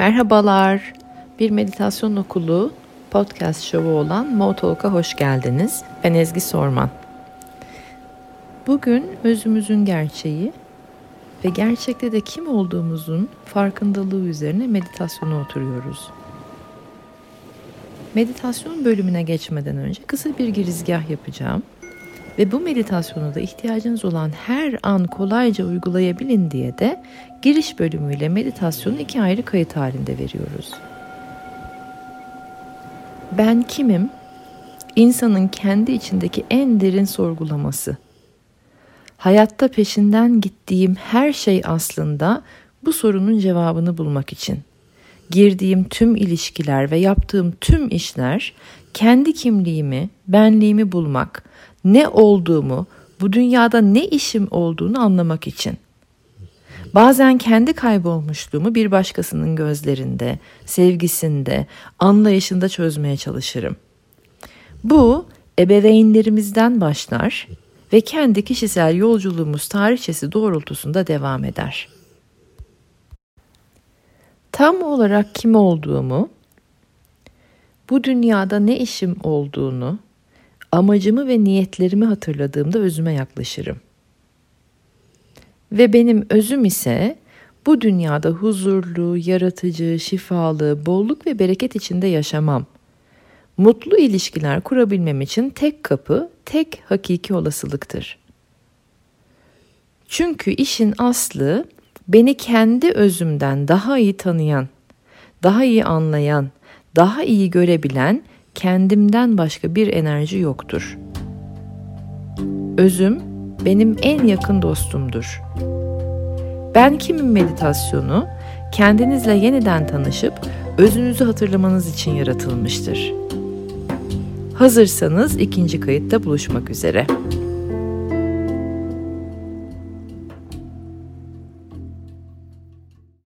Merhabalar. Bir meditasyon okulu podcast şovu olan Motalk'a hoş geldiniz. Ben Ezgi Sorman. Bugün özümüzün gerçeği ve gerçekte de kim olduğumuzun farkındalığı üzerine meditasyona oturuyoruz. Meditasyon bölümüne geçmeden önce kısa bir girizgah yapacağım. Ve bu meditasyonu da ihtiyacınız olan her an kolayca uygulayabilin diye de giriş bölümüyle meditasyonu iki ayrı kayıt halinde veriyoruz. Ben kimim? İnsanın kendi içindeki en derin sorgulaması. Hayatta peşinden gittiğim her şey aslında bu sorunun cevabını bulmak için. Girdiğim tüm ilişkiler ve yaptığım tüm işler kendi kimliğimi, benliğimi bulmak, ne olduğumu, bu dünyada ne işim olduğunu anlamak için. Bazen kendi kaybolmuşluğumu bir başkasının gözlerinde, sevgisinde, anlayışında çözmeye çalışırım. Bu ebeveynlerimizden başlar ve kendi kişisel yolculuğumuz tarihçesi doğrultusunda devam eder. Tam olarak kim olduğumu, bu dünyada ne işim olduğunu, amacımı ve niyetlerimi hatırladığımda özüme yaklaşırım. Ve benim özüm ise bu dünyada huzurlu, yaratıcı, şifalı, bolluk ve bereket içinde yaşamam. Mutlu ilişkiler kurabilmem için tek kapı, tek hakiki olasılıktır. Çünkü işin aslı beni kendi özümden daha iyi tanıyan, daha iyi anlayan, daha iyi görebilen kendimden başka bir enerji yoktur. Özüm benim en yakın dostumdur. Ben kimim meditasyonu kendinizle yeniden tanışıp özünüzü hatırlamanız için yaratılmıştır. Hazırsanız ikinci kayıtta buluşmak üzere.